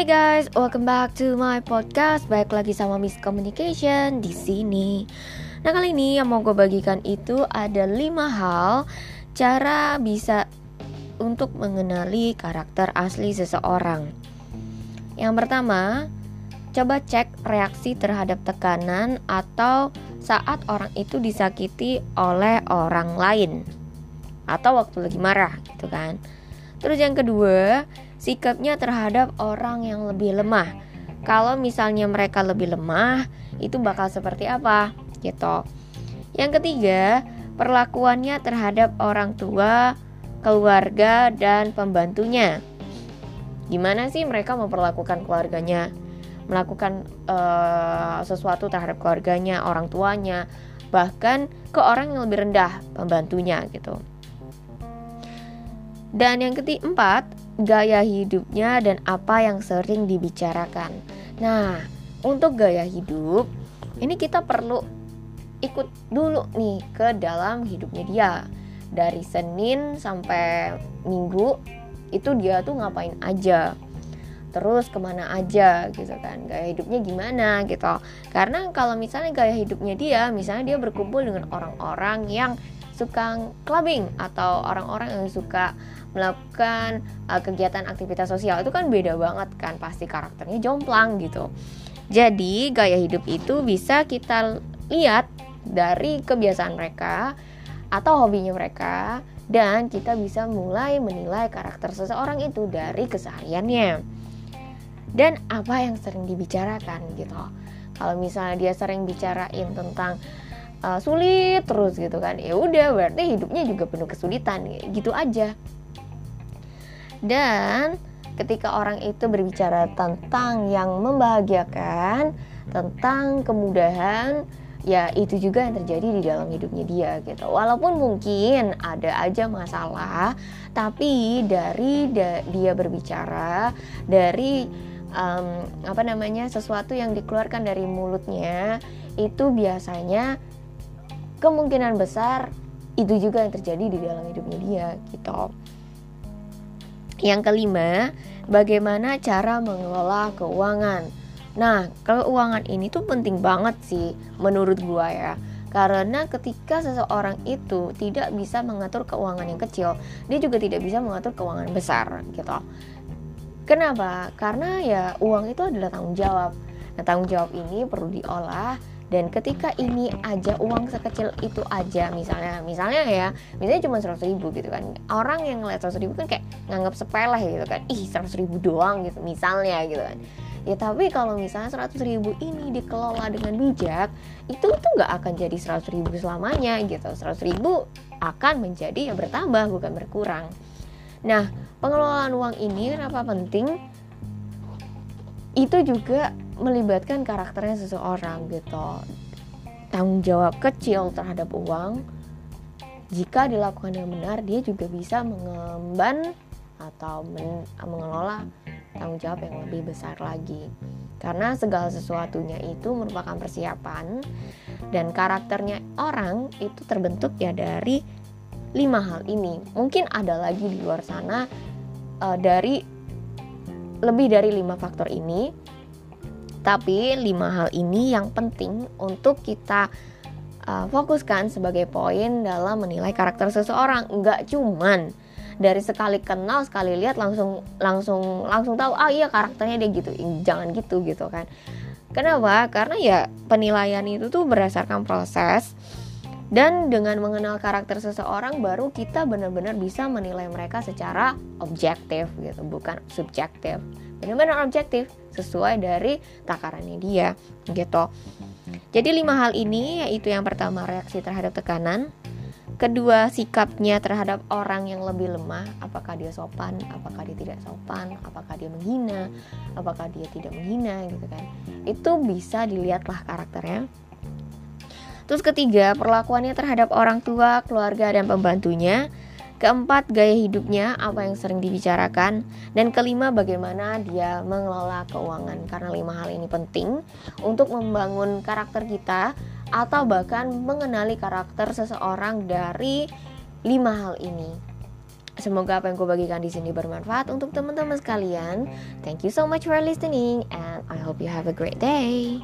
Hai guys, welcome back to my podcast. Baik lagi sama Miss Communication di sini. Nah kali ini yang mau gue bagikan itu ada 5 hal cara bisa untuk mengenali karakter asli seseorang. Yang pertama, coba cek reaksi terhadap tekanan atau saat orang itu disakiti oleh orang lain atau waktu lagi marah gitu kan. Terus yang kedua, sikapnya terhadap orang yang lebih lemah. Kalau misalnya mereka lebih lemah, itu bakal seperti apa? Gitu. Yang ketiga, perlakuannya terhadap orang tua, keluarga, dan pembantunya. Gimana sih mereka memperlakukan keluarganya? Melakukan uh, sesuatu terhadap keluarganya, orang tuanya, bahkan ke orang yang lebih rendah, pembantunya gitu. Dan yang keempat, gaya hidupnya dan apa yang sering dibicarakan. Nah, untuk gaya hidup, ini kita perlu ikut dulu nih ke dalam hidupnya dia. Dari Senin sampai Minggu, itu dia tuh ngapain aja. Terus ke mana aja gitu kan Gaya hidupnya gimana gitu Karena kalau misalnya gaya hidupnya dia Misalnya dia berkumpul dengan orang-orang yang suka clubbing Atau orang-orang yang suka melakukan uh, kegiatan aktivitas sosial itu kan beda banget kan pasti karakternya jomplang gitu. Jadi gaya hidup itu bisa kita lihat dari kebiasaan mereka atau hobinya mereka dan kita bisa mulai menilai karakter seseorang itu dari kesehariannya dan apa yang sering dibicarakan gitu. Kalau misalnya dia sering bicarain tentang uh, sulit terus gitu kan, ya udah berarti hidupnya juga penuh kesulitan gitu aja. Dan ketika orang itu berbicara tentang yang membahagiakan, tentang kemudahan, ya itu juga yang terjadi di dalam hidupnya dia gitu. Walaupun mungkin ada aja masalah, tapi dari da dia berbicara, dari um, apa namanya sesuatu yang dikeluarkan dari mulutnya itu biasanya kemungkinan besar itu juga yang terjadi di dalam hidupnya dia gitu. Yang kelima, bagaimana cara mengelola keuangan. Nah, keuangan ini tuh penting banget sih menurut gua ya. Karena ketika seseorang itu tidak bisa mengatur keuangan yang kecil, dia juga tidak bisa mengatur keuangan besar gitu. Kenapa? Karena ya uang itu adalah tanggung jawab. Nah, tanggung jawab ini perlu diolah dan ketika ini aja uang sekecil itu aja misalnya misalnya ya misalnya cuma seratus ribu gitu kan. Orang yang ngeliat seratus ribu kan kayak nganggap sepele gitu kan. Ih seratus ribu doang gitu misalnya gitu kan. Ya tapi kalau misalnya seratus ribu ini dikelola dengan bijak itu tuh nggak akan jadi seratus ribu selamanya gitu. seratus ribu akan menjadi yang bertambah bukan berkurang. Nah pengelolaan uang ini kenapa penting? Itu juga melibatkan karakternya seseorang gitu. Tanggung jawab kecil terhadap uang. Jika dilakukan dengan benar dia juga bisa mengemban atau men mengelola tanggung jawab yang lebih besar lagi. Karena segala sesuatunya itu merupakan persiapan dan karakternya orang itu terbentuk ya dari lima hal ini. Mungkin ada lagi di luar sana uh, dari lebih dari lima faktor ini. Tapi lima hal ini yang penting untuk kita uh, fokuskan sebagai poin dalam menilai karakter seseorang. Nggak cuman dari sekali kenal sekali lihat langsung langsung langsung tahu ah iya karakternya dia gitu. Jangan gitu gitu kan. Kenapa? Karena ya penilaian itu tuh berdasarkan proses dan dengan mengenal karakter seseorang baru kita benar-benar bisa menilai mereka secara objektif gitu, bukan subjektif. Benar-benar objektif sesuai dari takarannya dia gitu. Jadi lima hal ini yaitu yang pertama reaksi terhadap tekanan, kedua sikapnya terhadap orang yang lebih lemah, apakah dia sopan, apakah dia tidak sopan, apakah dia menghina, apakah dia tidak menghina gitu kan. Itu bisa dilihatlah karakternya Terus ketiga, perlakuannya terhadap orang tua, keluarga, dan pembantunya. Keempat, gaya hidupnya, apa yang sering dibicarakan. Dan kelima, bagaimana dia mengelola keuangan. Karena lima hal ini penting untuk membangun karakter kita atau bahkan mengenali karakter seseorang dari lima hal ini. Semoga apa yang gue bagikan di sini bermanfaat untuk teman-teman sekalian. Thank you so much for listening and I hope you have a great day.